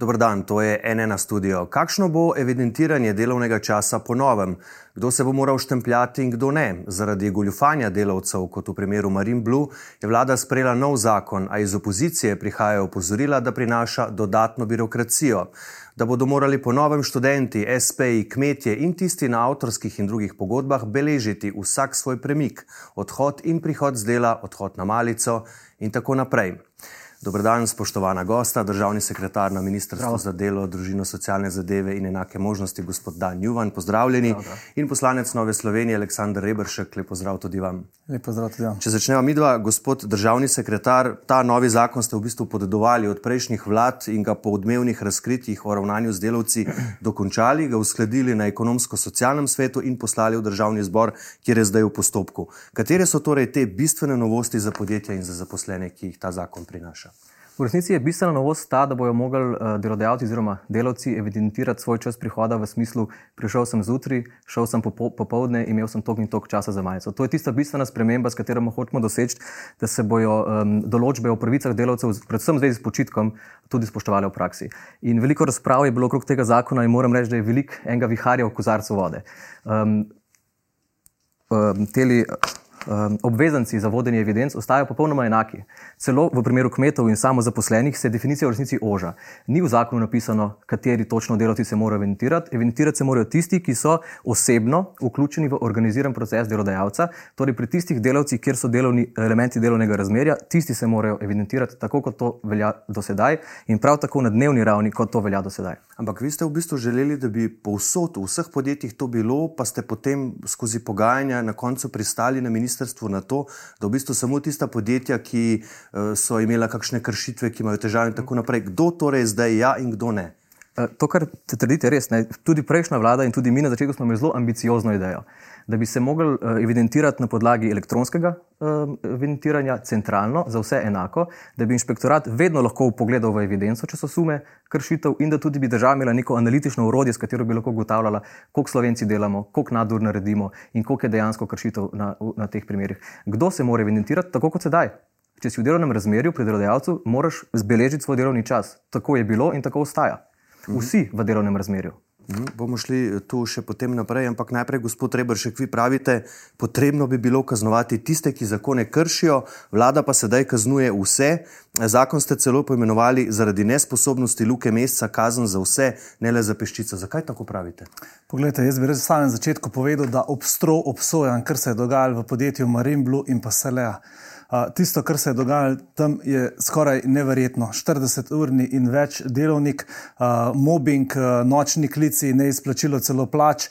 Dobro dan, to je NN studio. Kakšno bo evidentiranje delovnega časa po novem? Kdo se bo moral štempljati in kdo ne? Zaradi goljufanja delavcev, kot v primeru Marine Blue, je vlada sprejela nov zakon, a iz opozicije prihajajo opozorila, da prinaša dodatno birokracijo da bodo morali po novem študenti, SPI, kmetje in tisti na avtorskih in drugih pogodbah beležiti vsak svoj premik, odhod in prihod z dela, odhod na malico in tako naprej. Dobrodan, spoštovana gosta, državni sekretar na Ministrstvu Prav. za delo, družino, socialne zadeve in enake možnosti, gospod Dan Juvan, pozdravljeni. Prav, in poslanec Nove Slovenije, Aleksandr Rebršek, lep pozdrav tudi vam. Lep pozdrav tudi vam. Če začnemo mi dva, gospod državni sekretar, ta novi zakon ste v bistvu podedovali od prejšnjih vlad in ga po odmevnih razkritjih o ravnanju z delavci dokončali, ga uskladili na ekonomsko-socialnem svetu in poslali v državni zbor, kjer je zdaj v postopku. Katere so torej te bistvene novosti za podjetja in za zaposlene, ki jih ta zakon prinaša? V resnici je bistvena novost ta, da bodo mogli uh, delodajalci oziroma delavci evidentirati svoj čas prihoda v smislu, prišel sem zjutraj, šel sem popovdne, imel sem tok in tok časa za majico. To je tista bistvena sprememba, s katero hočemo doseči, da se bodo um, določbe o pravicah delavcev, predvsem zvezi s počitkom, tudi spoštovali v praksi. In veliko razprav je bilo okrog tega zakona in moram reči, da je veliko enega viharja v kozarcu vode. Um, um, teli, um, obvezanci za vodenje evidenc ostajajo popolnoma enaki. Celo v primeru kmetov in samozaposlenih se definicija v resnici oža. Ni v zakonu napisano, kateri točno delavci se morajo evidentirati. Evidentirati se morajo tisti, ki so osebno vključeni v organiziran proces delodajalca, torej pri tistih delavcih, kjer so delovni elementi delovnega razmerja, tisti se morajo evidentirati tako, kot to velja do sedaj in prav tako na dnevni ravni, kot to velja do sedaj. Ampak vi ste v bistvu želeli, da bi povsod v vseh podjetjih to bilo, pa ste potem skozi pogajanja na koncu pristali na ministrstvo ministrstvu na to, da v bistvu samo tista podjetja, ki uh, so imela kakšne kršitve, ki imajo težave in tako naprej, kdo torej zdaj ja in kdo ne. Eh, to, kar te trdite, je res. Ne? Tudi prejšnja vlada in tudi mi na začetku smo imeli zelo ambiciozno idejo da bi se mogli uh, evidentirati na podlagi elektronskega uh, evidentiranja, centralno, za vse enako, da bi inšpektorat vedno lahko pogledal v evidenco, če so sume kršitev, in da tudi bi država imela neko analitično urodje, s katero bi lahko ugotavljala, koliko slovenci delamo, koliko nadur naredimo in koliko je dejansko kršitev na, na teh primerih. Kdo se mora evidentirati, tako kot sedaj? Če si v delovnem razmerju pri delodajalcu, moraš zbeležiti svoj delovni čas. Tako je bilo in tako ostaja. Vsi v delovnem razmerju. Mhm, bomo šli eh, tu še potem naprej, ampak najprej, gospod Rebršek, vi pravite, potrebno bi bilo kaznovati tiste, ki zakone kršijo, vlada pa sedaj kaznuje vse. Zakon ste celo poimenovali zaradi nesposobnosti luke meseca kazen za vse, ne le za peščico. Zakaj tako pravite? Poglejte, jaz bi res v samem začetku povedal, da obstro obsojam, kar se je dogajalo v podjetju Marimblu in pa Selea tisto, kar se je dogajalo tam, je skoraj neverjetno. 40-urni in več delovnik, mobbing, nočni klici, neizplačilo celo plač,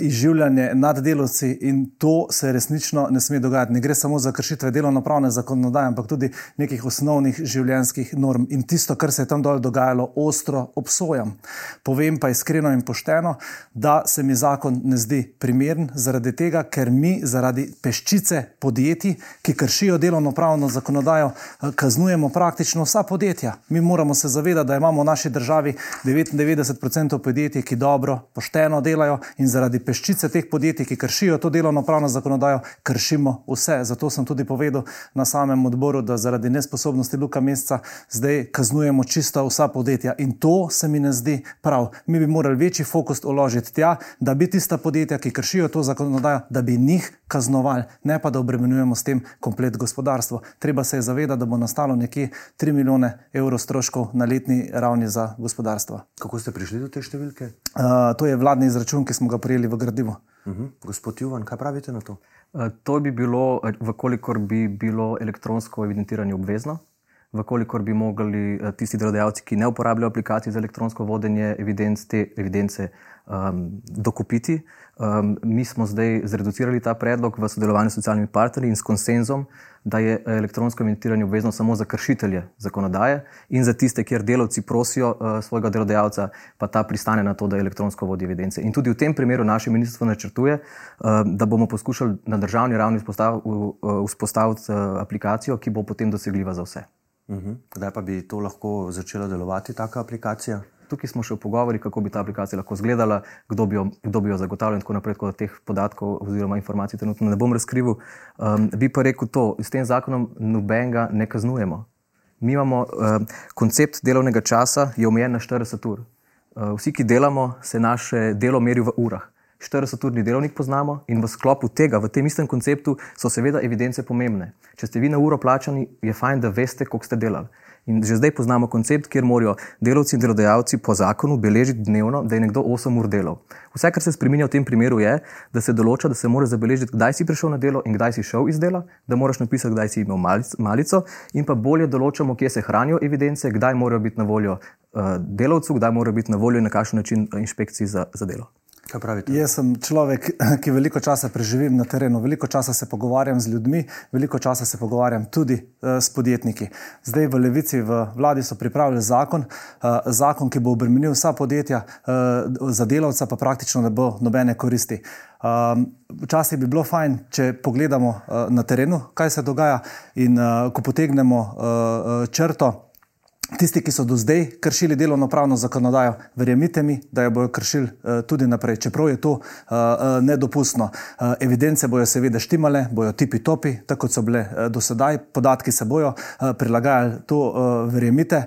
izživljanje nad delovci in to se resnično ne sme dogajati. Ne gre samo za kršitve delovno-pravne zakonodaje, ampak tudi nekih osnovnih življenjskih norm. In tisto, kar se je tam dol dogajalo, ostro obsojam. Povem pa iskreno in pošteno, da se mi zakon ne zdi primern, zaradi tega, ker mi zaradi peščice podjetij, ki kršijo delovno delovno-pravno zakonodajo eh, kaznujemo praktično vsa podjetja. Mi moramo se zavedati, da imamo v naši državi 99% podjetij, ki dobro, pošteno delajo in zaradi peščice teh podjetij, ki kršijo to delovno-pravno zakonodajo, kršimo vse. Zato sem tudi povedal na samem odboru, da zaradi nesposobnosti Luka Meseca zdaj kaznujemo čisto vsa podjetja in to se mi ne zdi prav. Mi bi morali večji fokus uložiti tja, da bi tista podjetja, ki kršijo to zakonodajo, da bi njih kaznovali, ne pa da obremenjujemo s tem komplet gospodarstva gospodarstvo. Treba se je zavedati, da bo nastalo nekje 3 milijone evrov stroškov na letni ravni za gospodarstvo. Kako ste prišli do te številke? Uh, to je vladni izračun, ki smo ga prijeli v gradivu. Uh mhm. -huh. Gospod Juvan, kaj pravite na to? Uh, to bi bilo, vkolikor bi bilo elektronsko evidentiranje obvezno. Vkolikor bi mogli tisti delodajalci, ki ne uporabljajo aplikacij za elektronsko vodenje evidenc, te evidence um, dokupiti. Um, mi smo zdaj zreducirali ta predlog v sodelovanju s socialnimi partnerji in s konsenzom, da je elektronsko evidentiranje obvezno samo za kršitelje zakonodaje in za tiste, kjer delavci prosijo uh, svojega delodajalca, pa ta pristane na to, da elektronsko vodi evidence. In tudi v tem primeru naše ministrstvo načrtuje, uh, da bomo poskušali na državni ravni vzpostaviti uh, aplikacijo, ki bo potem dosegljiva za vse. Uh -huh. Kdaj pa bi to lahko začela delovati, taka aplikacija? Tukaj smo še v pogovori, kako bi ta aplikacija lahko izgledala, kdo bi jo, kdo bi jo zagotavljal in tako naprej, tako teh podatkov oziroma informacij trenutno ne bom razkril. Um, bi pa rekel to, s tem zakonom nobenega ne kaznujemo. Mi imamo um, koncept delovnega časa, je omejen na 40 ur. Uh, vsi, ki delamo, se naše delo meri v urah. 40-urni delovnik poznamo in v sklopu tega, v tem istem konceptu, so seveda evidence pomembne. Če ste vi na uro plačani, je fajn, da veste, koliko ste delali. In že zdaj poznamo koncept, kjer morajo delavci in delodajalci po zakonu beležiti dnevno, da je nekdo 8 ur delal. Vse, kar se spremenja v tem primeru, je, da se določa, da se mora zabeležiti, kdaj si prišel na delo in kdaj si šel iz dela, da moraš napisati, kdaj si imel malico, in pa bolje določamo, kje se hranijo evidence, kdaj morajo biti na voljo uh, delavcu, kdaj morajo biti na voljo in na kakšen način eh, inšpekciji za, za delo. Jaz sem človek, ki veliko časa preživim na terenu, veliko časa se pogovarjam z ljudmi, veliko časa se pogovarjam tudi uh, s podjetniki. Zdaj v Levici, v vladi so pripravili zakon, uh, zakon, ki bo obremenil vsa podjetja, uh, za delavca pa praktično ne bo nobene koristi. Um, včasih bi bilo fajn, če pogledamo uh, na terenu, kaj se dogaja, in uh, ko potegnemo uh, črto. Tisti, ki so do zdaj kršili delovno pravno zakonodajo, verjemite mi, da jo bodo kršili uh, tudi naprej, čeprav je to uh, uh, nedopustno. Evidence bojo seveda štimale, bojo tipi topi, tako kot so bile do sedaj, podatki se bojo prilagajali, to verjemite,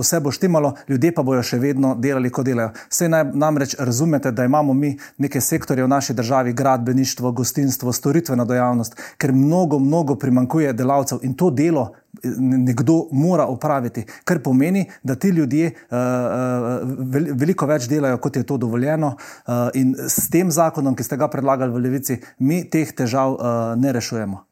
vse, bo štimalo, ljudje pa bojo še vedno delali, kot delajo. Vse naj, namreč razumete, da imamo mi neke sektorje v naši državi, gradbeništvo, gostinstvo, storitveno dejavnost, ker mnogo, mnogo primankuje delavcev in to delo nekdo mora opraviti, kar pomeni, da ti ljudje uh, uh, veliko več delajo, kot je to dovoljeno. Uh, in s tem zakonom, ki ste ga predlagali v Levici, mi teh težav ne rešujemo.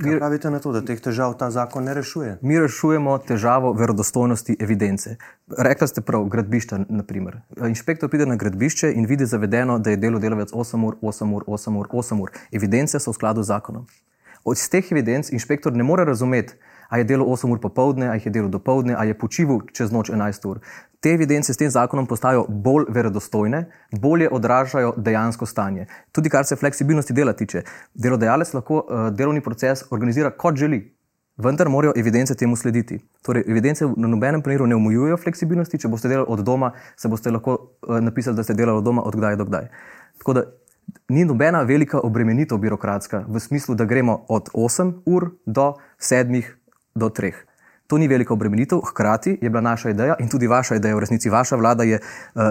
Kaj pravite na to, da teh težav ta zakon ne rešuje? Mi rešujemo težavo verodostojnosti evidence. Rekli ste prav, gradbišča. Naprimer. Inšpektor pride na gradbišče in vidi zavedeno, da je delo delavec 8 ur, 8 ur, 8 ur, 8 ur. Evidence so v skladu z zakonom. Od teh evidenc inšpektor ne more razumeti, ali je delo 8 ur popovdne, ali je delo do povdne, ali je počival čez noč 11 ur. Te evidence s tem zakonom postajajo bolj verodostojne, bolje odražajo dejansko stanje. Tudi kar se fleksibilnosti dela tiče. Delodajalec lahko uh, delovni proces organizira kot želi, vendar morajo evidence temu slediti. Torej, evidence na nobenem primeru ne omejujejo fleksibilnosti. Če boste delali od doma, se boste lahko uh, napisali, da ste delali od doma, od kdaj do kdaj. Tako da ni nobena velika obremenitev birokratska v smislu, da gremo od 8 ur do 7 do treh. To ni velika obremenitev, hkrati je bila naša ideja in tudi vaša ideja, v resnici vaša vlada je uh,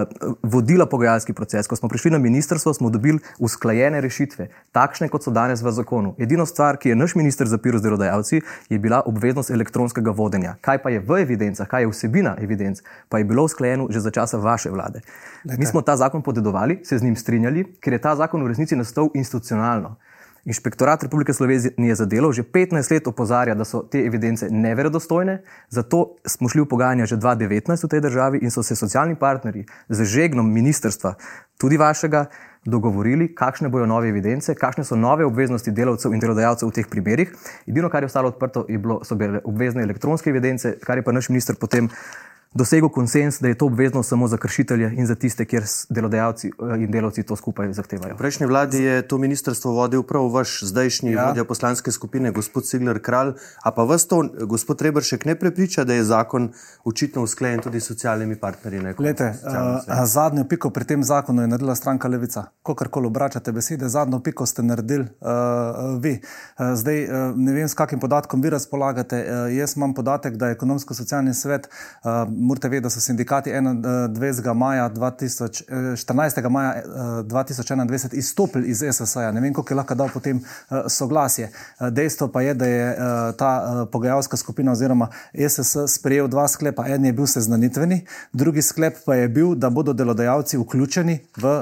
vodila pogajalski proces. Ko smo prišli na ministrstvo, smo dobili usklajene rešitve, takšne kot so danes v zakonu. Edina stvar, ki je naš minister zapiril z delodajalci, je bila obveznost elektronskega vodenja. Kaj pa je v evidencah, kaj je vsebina evidenc, pa je bilo usklajeno že za časa vaše vlade. Lete. Mi smo ta zakon podedovali, se z njim strinjali, ker je ta zakon v resnici nastal institucionalno. Inšpektorat Republike Slovenije za delo že 15 let opozarja, da so te evidence neverodostojne, zato smo šli v pogajanja že 2019 v tej državi in so se socialni partnerji z žegnom ministrstva, tudi vašega, dogovorili, kakšne bodo nove evidence, kakšne so nove obveznosti delavcev in delodajalcev v teh primerih. Edino, kar je ostalo odprto, je bilo, so bile obvezne elektronske evidence, kar je pa naš minister potem dosegel konsens, da je to obvezno samo za kršitelje in za tiste, kjer delodajalci eh, in delavci to skupaj zahtevajo. V prejšnji vladi je to ministrstvo vodil prav vaš zdajšnji ja. vodja poslanske skupine, gospod Sigler Kralj. A pa vas to, gospod Rebršek, ne prepriča, da je zakon očitno usklajen tudi s socialnimi partnerji? Lete, uh, zadnjo piko pri tem zakonu je naredila stranka Levica. Kokarkoli obračate besede, zadnjo piko ste naredili uh, vi. Uh, zdaj uh, ne vem, s kakim podatkom vi razpolagate. Uh, jaz imam podatek, da je ekonomsko-socialni svet. Uh, morate vedeti, da so sindikati 21. Eh, maja 2000, 14. Eh, maja 2021 eh, izstopili iz SSA. Ne vem, koliko je lahko dal potem soglasje. Dejstvo pa je, da je ta pogajalska skupina oziroma SSS sprejel dva sklepa. En je bil seznanitveni, drugi sklep pa je bil, da bodo delodajalci vključeni v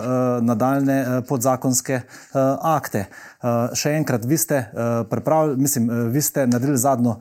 nadaljne podzakonske akte. Še enkrat, vi ste, mislim, vi ste naredili zadnjo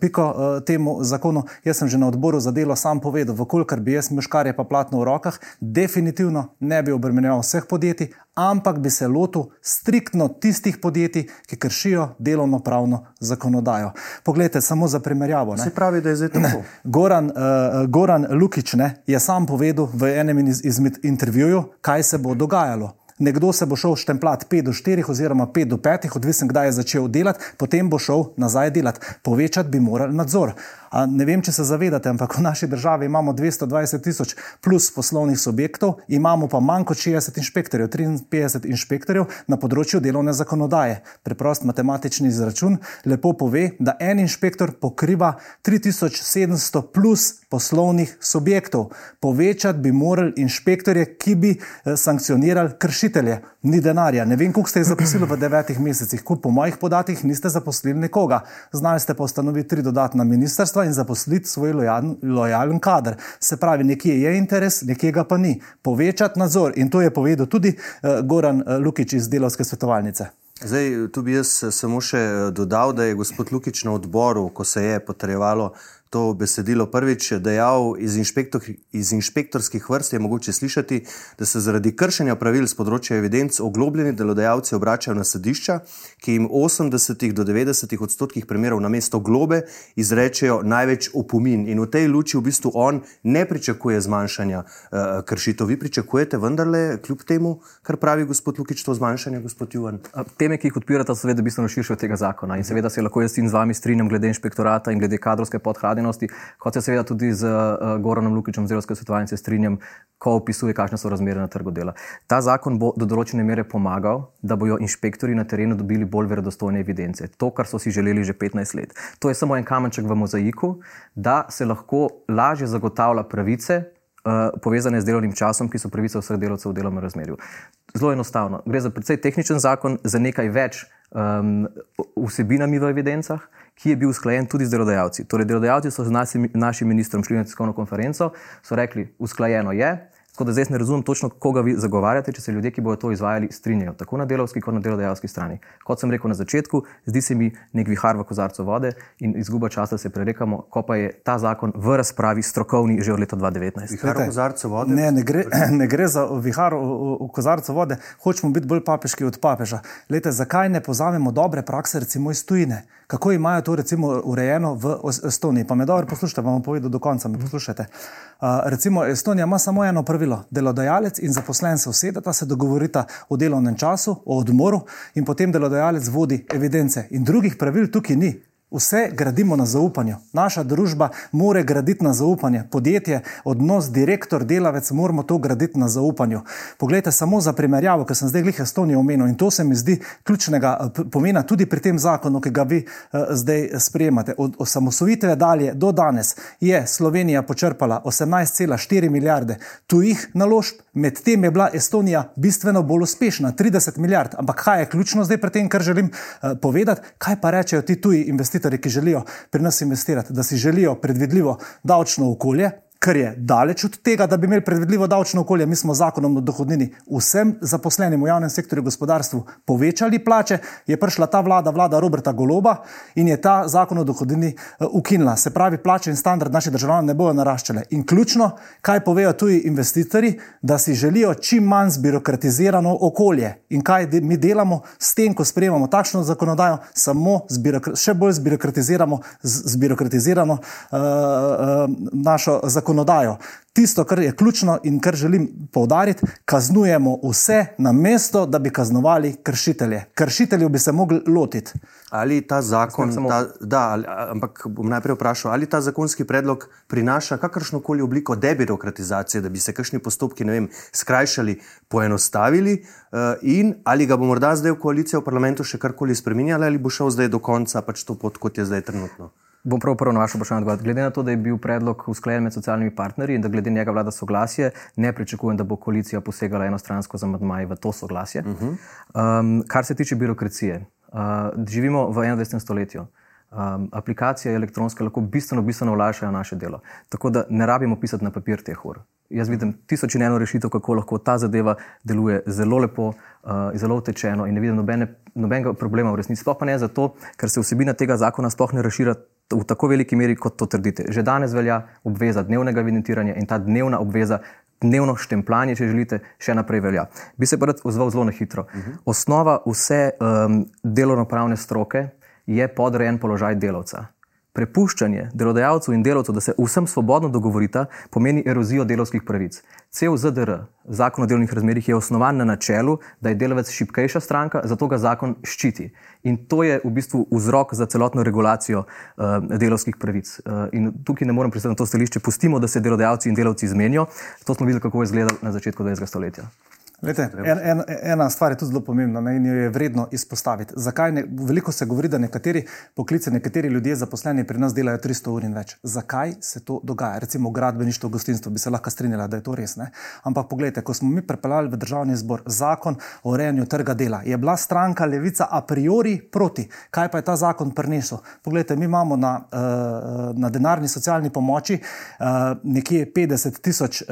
piko temu zakonu. Jaz sem že na odboru za delo sam povedal, vkolikor bi jaz imel škarje pa platno v rokah, definitivno ne bi obremenjeval vseh podjetij, ampak bi se lotil striktno tistih podjetij, ki kršijo delovno pravno zakonodajo. Poglejte, samo za primerjavo. Se pravi, da je zdaj tako. Goran, uh, Goran Lukič ne, je sam povedal v enem izmed intervjujev, kaj se bo dogajalo. Nekdo se bo šel štemplat 5 do 4 oziroma 5 do 5, odvisen kdaj je začel delati, potem bo šel nazaj delati. Povečati bi morali nadzor. Ne vem, če se zavedate, ampak v naši državi imamo 220 tisoč plus poslovnih subjektov, imamo pa manj kot 60 inšpektorjev, 53 inšpektorjev na področju delovne zakonodaje. Preprost matematični izračun lepo pove, da en inšpektor pokriva 3700 plus poslovnih subjektov. Povečati bi morali inšpektorje, ki bi eh, sankcionirali kršitelje. Ni denarja. Ne vem, koliko ste jih zaposlili v devetih mesecih. Ko po mojih podatkih niste zaposlili nikoga. Znali ste pa ustanoviti tri dodatna ministrstva in zaposliti svoj lojalen, lojalen kader. Se pravi, nekje je interes, nekje ga pa ni. Povečati nadzor in to je povedal tudi uh, Goran uh, Lukič iz delovske svetovalnice. Zdaj, tu bi jaz samo še dodal, da je gospod Lukič na odboru, ko se je potrjevalo to besedilo prvič dejal iz, inšpektor, iz inšpektorskih vrst, je mogoče slišati, da se zaradi kršenja pravil z področja evidenc oglobljeni delodajalci obračajo na sodišča, ki jim 80 do 90 odstotkih primerov na mesto globe izrečejo največ opomin. In v tej luči v bistvu on ne pričakuje zmanjšanja uh, kršitev. Vi pričakujete vendarle, kljub temu, kar pravi gospod Lukič, to zmanjšanje, gospod Juvan? Teme, ki jih odpirate, so seveda bistveno širše od tega zakona. In seveda se lahko jaz in z vami strinjam glede inšpektorata in glede kadrovske podhladine pristojnosti, kot se seveda tudi z uh, Goranom Lukičem, zelo svetovalnice, strinjam, ko opisuje, kakšne so razmere na trgu dela. Ta zakon bo do določene mere pomagal, da bodo inšpektori na terenu dobili bolj verodostojne evidence. To, kar so si želeli že 15 let. To je samo en kamenček v mozaiku, da se lahko lažje zagotavlja pravice. Uh, povezane z delovnim časom, ki so pravice vseh delavcev v delovnem razmerju. Zelo enostavno. Gre za precej tehničen zakon, za nekaj več um, vsebinami v evidencah, ki je bil usklajen tudi z delodajalci. Torej, delodajalci so z našim ministrom šli na tiskovno konferenco, so rekli, usklajeno je, Tako da zdaj ne razumem točno, koga vi zagovarjate, če se ljudje, ki bodo to izvajali, strinjajo, tako na delovski, kot na delodajalski strani. Kot sem rekel na začetku, zdi se mi nek vihar v kozarcu vode in izguba časa se prerekamo, ko pa je ta zakon v razpravi strokovni že od leta 2019. Vihar v kozarcu vode? Ne, ne gre, ne gre za vihar v, v, kozarcu vode, hočemo biti bolj papeški od papeža. Lete, zakaj ne pozamemo dobre prakse, recimo iz tujine? Kako imajo to recimo urejeno v Estoniji? Pa me dobro poslušajte, vam bom povedal do konca, me poslušajte. Uh, recimo Estonija ima samo eno pravilo pravilo. Delodajalec in zaposlen se usedeta, se dogovorita o delovnem času, o odmoru in potem delodajalec vodi evidence. In drugih pravil tukaj ni. Vse gradimo na zaupanju. Naša družba mora graditi na zaupanju. Podjetje, odnos direktor-delavec, moramo to graditi na zaupanju. Poglejte, samo za primerjavo, ker sem zdaj glih Estonijo omenil in to se mi zdi ključnega eh, pomena tudi pri tem zakonu, ki ga vi uh, zdaj sprejemate. Od osamosvojitve dalje do danes je Slovenija počrpala 18,4 milijarde tujih naložb, medtem je bila Estonija bistveno bolj uspešna, 30 milijard. Ampak kaj je ključno zdaj pri tem, kar želim uh, povedati? Kaj pa rečejo ti tuji investitorji? Investitorji, ki želijo pri nas investirati, da si želijo predvidljivo davčno okolje, kar je daleč od tega, da bi imeli predvidljivo davčno okolje. Mi smo zakonom o dohodnini vsem zaposlenim v javnem sektorju gospodarstvu povečali plače, je prišla ta vlada, vlada Roberta Goloba in je ta zakon o dohodnini eh, ukinila. Se pravi, plače in standard naših državljanov ne bodo naraščale. In ključno, kaj povejo tuji investitorji, da si želijo čim manj zbirokratizirano okolje. In kaj mi delamo s tem, ko sprejemamo takšno zakonodajo, samo še bolj zbirokratiziramo, zbirokratiziramo uh, uh, našo zakonodajo zakonodajo. Tisto, kar je ključno in kar želim povdariti, kaznujemo vse na mesto, da bi kaznovali kršitelje. Kršiteljev bi se mogli lotiti. Ali ta zakon, samo... ta, da, ali, ampak bom najprej vprašal, ali ta zakonski predlog prinaša kakršno koli obliko debirokratizacije, da bi se kakšni postopki vem, skrajšali, poenostavili, uh, in ali ga bo morda zdaj v koaliciji v parlamentu še karkoli spremenjali, ali bo šel zdaj do konca, pač to pot, kot je zdaj trenutno. Bom prav prvo na vaše vprašanje odgovoril. Glede na to, da je bil predlog usklajen med socialnimi partnerji in da glede njega vlada soglasje, ne pričakujem, da bo koalicija posegala enostransko za madmaj v to soglasje. Uh -huh. um, kar se tiče birokracije, uh, živimo v 21. stoletju. Um, aplikacije elektronske lahko bistveno, bistveno olajšajo naše delo. Tako da ne rabimo pisati na papir teh ur. Jaz vidim tisoč in eno rešitev, kako lahko ta zadeva deluje zelo lepo, uh, zelo utečeno in ne vidim nobene, nobenega problema v resnici. Sploh pa ne zato, ker se vsebina tega zakona sploh ne razširja v tako veliki meri, kot to trdite. Že danes velja obveza dnevnega evidentiranja in ta dnevna obveza, dnevno štempljanje, če želite, še naprej velja. Bi se pa rad odzval zelo na hitro. Uh mhm. -huh. Osnova vse um, delovno-pravne stroke je podrejen položaj delavca. Prepuščanje delodajalcev in delavcev, da se vsem svobodno dogovorita, pomeni erozijo delovskih pravic. Cel ZDR, zakon o delovnih razmerjih, je osnovan na načelu, da je delavec šipkejša stranka, zato ga zakon ščiti. In to je v bistvu vzrok za celotno regulacijo uh, delovskih pravic. Uh, in tukaj ne morem pristati na to stališče, pustimo, da se delodajalci in delavci izmenijo. To smo videli, kako je izgledalo na začetku 20. stoletja. Lete, en, en, ena stvar je tudi zelo pomembna ne, in jo je vredno izpostaviti. Ne, veliko se govori, da nekateri poklici, nekateri ljudje zaposleni pri nas delajo 300 ur in več. Zakaj se to dogaja? Recimo gradbeništvo, gostinstvo bi se lahko strinjala, da je to res. Ne? Ampak pogledajte, ko smo mi prepeljali v državni zbor zakon o urejanju trga dela, je bila stranka Levica a priori proti. Kaj pa je ta zakon prinesel? Poglejte, mi imamo na, uh, na denarni socialni pomoči uh, nekje 50 tisoč uh,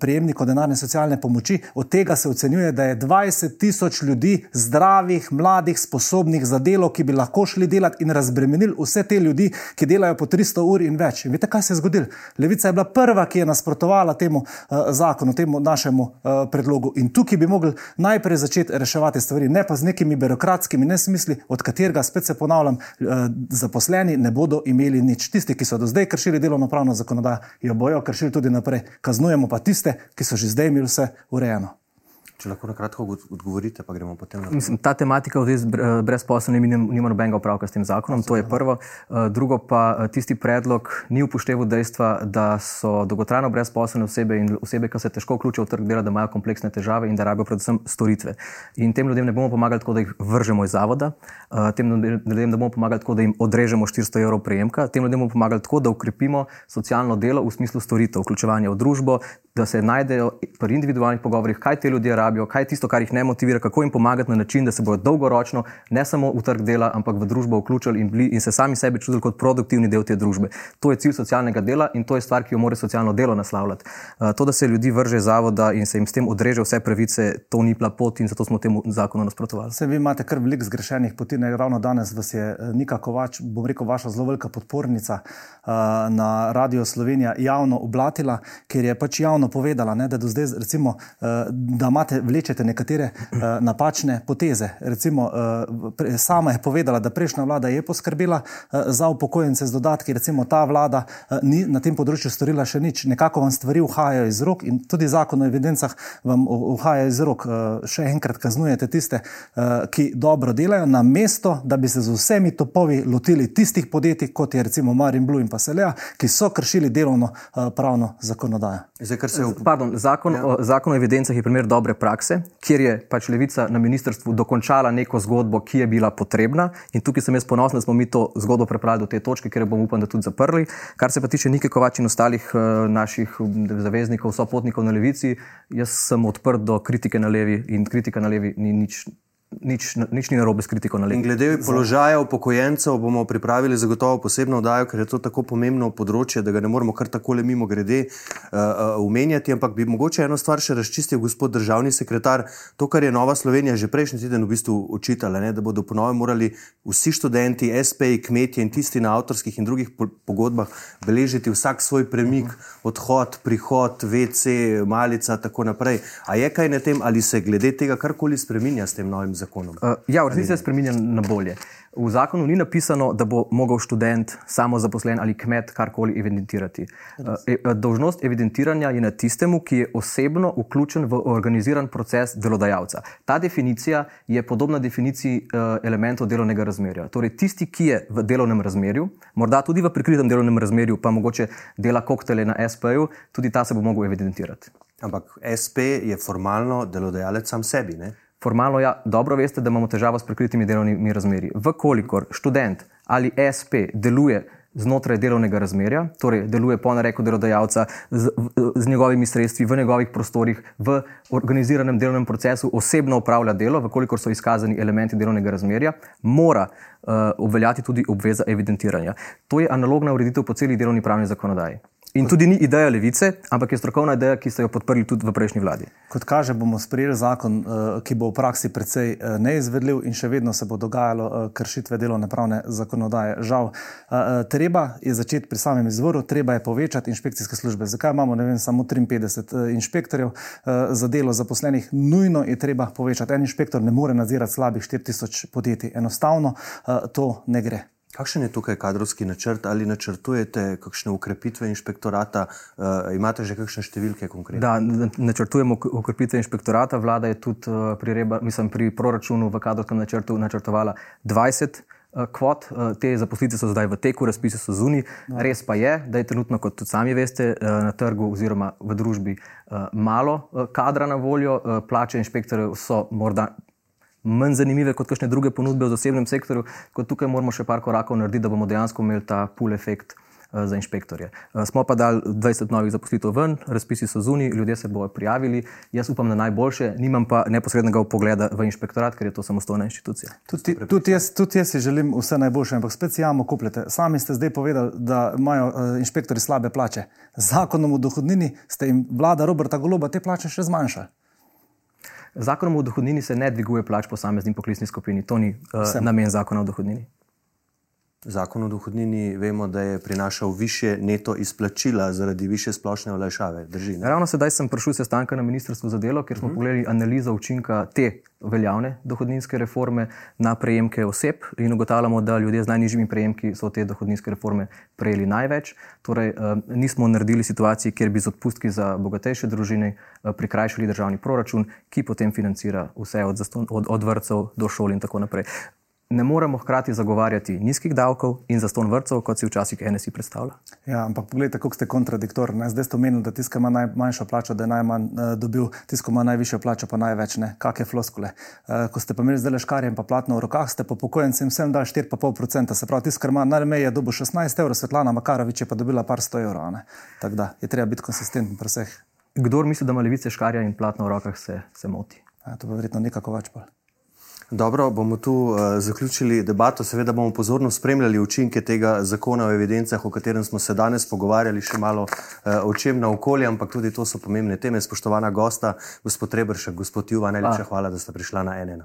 prejemnikov denarne socialne pomoči, od tega se ocenjuje, da je 20 tisoč ljudi zdravih, mladih, sposobnih za delo, ki bi lahko šli delati in razbremenili vse te ljudi, ki delajo po 300 ur in več. In veste, kaj se je zgodilo? Levica je bila prva, ki je nasprotovala temu uh, zakonu, temu našemu uh, predlogu. In tukaj bi mogli najprej začeti reševati stvari, ne pa z nekimi birokratskimi nesmisli, od katerega, spet se ponavljam, uh, zaposleni ne bodo imeli nič. Tisti, ki so do zdaj kršili delovno pravno zakonodajo, jo bojo kršili tudi naprej. Kaznujemo pa tiste, ki so že zdaj imeli vse urejeno. Če lahko na kratko odgovorite, pa gremo potem naprej. Mislim, ta tematika v zvezi z brezposelnimi nima nobenega opravka s tem zakonom, to je prvo. Eh, drugo pa eh, tisti predlog ni upošteval dejstva, da so dolgotrajno brezposelne osebe in osebe, ki se težko vključijo v trg dela, da imajo kompleksne težave in da rabijo predvsem storitve. In tem ljudem ne bomo pomagali tako, da jih vržemo iz zavoda, eh, tem ljudem ne bomo pomagali tako, da jim odrežemo 400 evrov prejemka, tem ljudem bomo pomagali tako, da ukrepimo socialno delo v smislu storitev, vključevanja v družbo, da se najdejo pri individualnih pogovorih, kaj te ljudje rabijo, kaj je tisto, kar jih ne motivira, kako jim pomagati na način, da se bodo dolgoročno ne samo v trg dela, ampak v družbo vključili in, bili, in se sami sebi čutili kot produktivni del te družbe. To je cilj socialnega dela in to je stvar, ki jo mora socialno delo naslavljati. Uh, to, da se ljudi vrže zavoda in se jim s tem odreže vse pravice, to ni bila pot in zato smo temu zakonu nasprotovali. Se vi imate kar veliko zgrešenih poti, ne ravno danes vas je eh, Nika Kovač, bom rekel, vaša zelo velika podpornica uh, na Radio Slovenija javno oblatila, ker je pač javno povedala, ne, da zdaj, recimo, uh, da imate vlečete nekatere uh, napačne poteze. Recimo, pre, sama je povedala, da prejšnja vlada je poskrbela za upokojence z dodatki, recimo ta vlada ni na tem področju storila še nič. Nekako vam stvari uhajajo iz rok in tudi zakon o evidencah vam uhaja iz rok. Še enkrat kaznujete tiste, ki dobro delajo, na mesto, da bi se z vsemi topovi lotili tistih podjetij, kot je recimo Marin Blue in pa Selea, ki so kršili delovno pravno zakonodajo. Zdaj, Pardon, zakon, ja. o, zakon o evidencah je primer dobre prakse, kjer je pač levica na ministrstvu dokončala neko zgodbo, ki je bila potrebna. In tukaj sem jaz ponosen, da smo mi to zgodbo prepravili do te točke, ker bomo upam, da tudi zaprli. Kar se pa tiče Nike Kovač in ostalih uh, naših zaveznikov, sopotnikov na levici, jaz sem odprt do kritike na levi in kritika na levi ni nič nič, nič ni narobe s kritiko na levi. Glede položaja upokojencev bomo pripravili zagotovo posebno oddajo, ker je to tako pomembno področje, da ga ne moremo kar tako le mimo grede. Uh, uh, ampak bi mogoče eno stvar še razčistil, gospod državni sekretar. To, kar je Nova Slovenija že prejšnji teden v bistvu učitala, ne, da bodo ponovno morali vsi študenti, SP-ji, kmetje in tisti na avtorskih in drugih pogodbah beležiti vsak svoj premik, odhod, prihod, VC, malica in tako naprej. A je kaj na tem, ali se glede tega karkoli spreminja s tem novim zakonom. Uh, ja, v resnici se spremenja na bolje. V zakonu ni napisano, da bo mogel študent, samo zaposlen ali kmet karkoli evidentirati. Uh, e, Dožnost evidentiranja je na tistemu, ki je osebno vključen v organiziran proces delodajalca. Ta definicija je podobna definiciji uh, elementov delovnega razmerja. Torej, tisti, ki je v delovnem razmerju, morda tudi v prikritem delovnem razmerju, pa mogoče dela koktele na SP-ju, tudi ta se bo mogel evidentirati. Ampak SP je formalno delodajalec sam sebi. Ne? Formalno, ja, dobro veste, da imamo težavo s prikritimi delovnimi razmerji. Vkolikor študent ali SP deluje znotraj delovnega razmerja, torej deluje po nareku delodajalca z, z njegovimi sredstvi, v njegovih prostorih, v organiziranem delovnem procesu, osebno upravlja delo, vkolikor so izkazani elementi delovnega razmerja, mora uh, obveljati tudi obveza evidentiranja. To je analogna ureditev po celi delovni pravni zakonodaji. In tudi ni ideja levice, ampak je strokovna ideja, ki ste jo podprli tudi v prejšnji vladi. Kot kaže, bomo sprejeli zakon, eh, ki bo v praksi precej eh, neizvedljiv in še vedno se bo dogajalo eh, kršitve delovne pravne zakonodaje. Žal, treba je začeti pri samem izvoru, treba je povečati inšpekcijske službe. Zakaj imamo vem, samo 53 inšpektorjev za delo zaposlenih? Nujno je treba povečati. En inšpektor ne more nadzirati slabih 4000 podjetij. Enostavno to ne gre. Kakšen je tukaj kadrovski načrt ali načrtujete kakšne ukrepitve inšpektorata? Uh, imate že kakšne številke konkretne? Da, načrtujemo ukrepitve inšpektorata. Vlada je tudi uh, pri, reba, mislim, pri proračunu v kadrovskem načrtu načrtovala 20 uh, kvot. Te zaposlitve so zdaj v teku, razpisi so zunaj. No. Res pa je, da je trenutno, kot tudi sami veste, na trgu oziroma v družbi malo kadra na voljo. Plače inšpektorjev so morda manj zanimive kot kakšne druge ponudbe v zasebnem sektorju, kot tukaj moramo še par korakov narediti, da bomo dejansko imeli ta pull efekt. Eh, za inšpektorje. Eh, smo pa dali 20 novih zaposlitev ven, razpisi so zunaj, ljudje se bodo prijavili. Jaz upam na najboljše, nimam pa neposrednega pogleda v inšpektorat, ker je to samostojna inštitucija. Tudi, tudi, jaz, tudi jaz si želim vse najboljše, ampak spet si jamo kupljete. Sami ste zdaj povedali, da imajo uh, inšpektori slabe plače. Zakonom o dohodnini ste jim vlada Roberta Goloba te plače še zmanjšali. Zakonom o dohodnini se ne dviguje plač posameznim poklicnim skupini, to ni uh, namen zakona o dohodnini. Zakon o dohodnini vemo, da je prinašal više neto izplačila zaradi više splošne olajšave. Drži, Ravno sedaj sem prišel sestanka na Ministrstvo za delo, kjer smo uh mhm. -huh. pogledali analizo učinka te veljavne dohodninske reforme na prejemke oseb in ugotavljamo, da ljudje z najnižjimi prejemki so te dohodninske reforme prejeli največ. Torej, eh, nismo naredili situacije, kjer bi z odpustki za bogatejše družine eh, prikrajšali državni proračun, ki potem financira vse od, od, od vrtcev do šol in tako naprej ne moremo hkrati zagovarjati nizkih davkov in zaston vrtcev, kot si včasih NSI predstavlja. Ja, ampak pogledajte, kako ste kontradiktorni. Zdaj ste omenili, da tiskama ima najmanjšo plačo, da je najmanj uh, dobil, tiskama ima najvišjo plačo, pa največ ne. Kakšne floskule. Uh, ko ste pa imeli zdaj leškarje in pa platno v rokah, ste pa pokojnicam vsem dali 4,5%. Se pravi, tiskar ima najmeje je dobil 16 evrov, Svetlana Makarovič je pa dobila par 100 evrov. Tako da je treba biti konsistenten pri vseh. Kdor misli, da ima levice škarja in platno v rokah, se, se moti. Ja, to pa verjetno nekako več pa. Dobro, bomo tu uh, zaključili debato. Seveda bomo pozorno spremljali učinke tega zakona o evidencah, o katerem smo se danes pogovarjali, še malo uh, o čem na okolje, ampak tudi to so pomembne teme. Spoštovana gosta, gospod Rebršek, gospod Juva, najlepša hvala, da ste prišla na NN.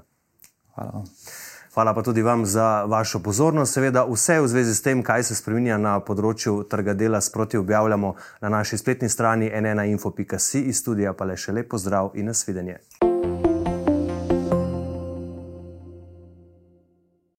Hvala. Hvala pa tudi vam za vašo pozornost. Seveda vse v zvezi s tem, kaj se spremenja na področju trga dela, sproti objavljamo na naši spletni strani nnainfo.si iz studija, pa le še lepo zdrav in nasvidenje.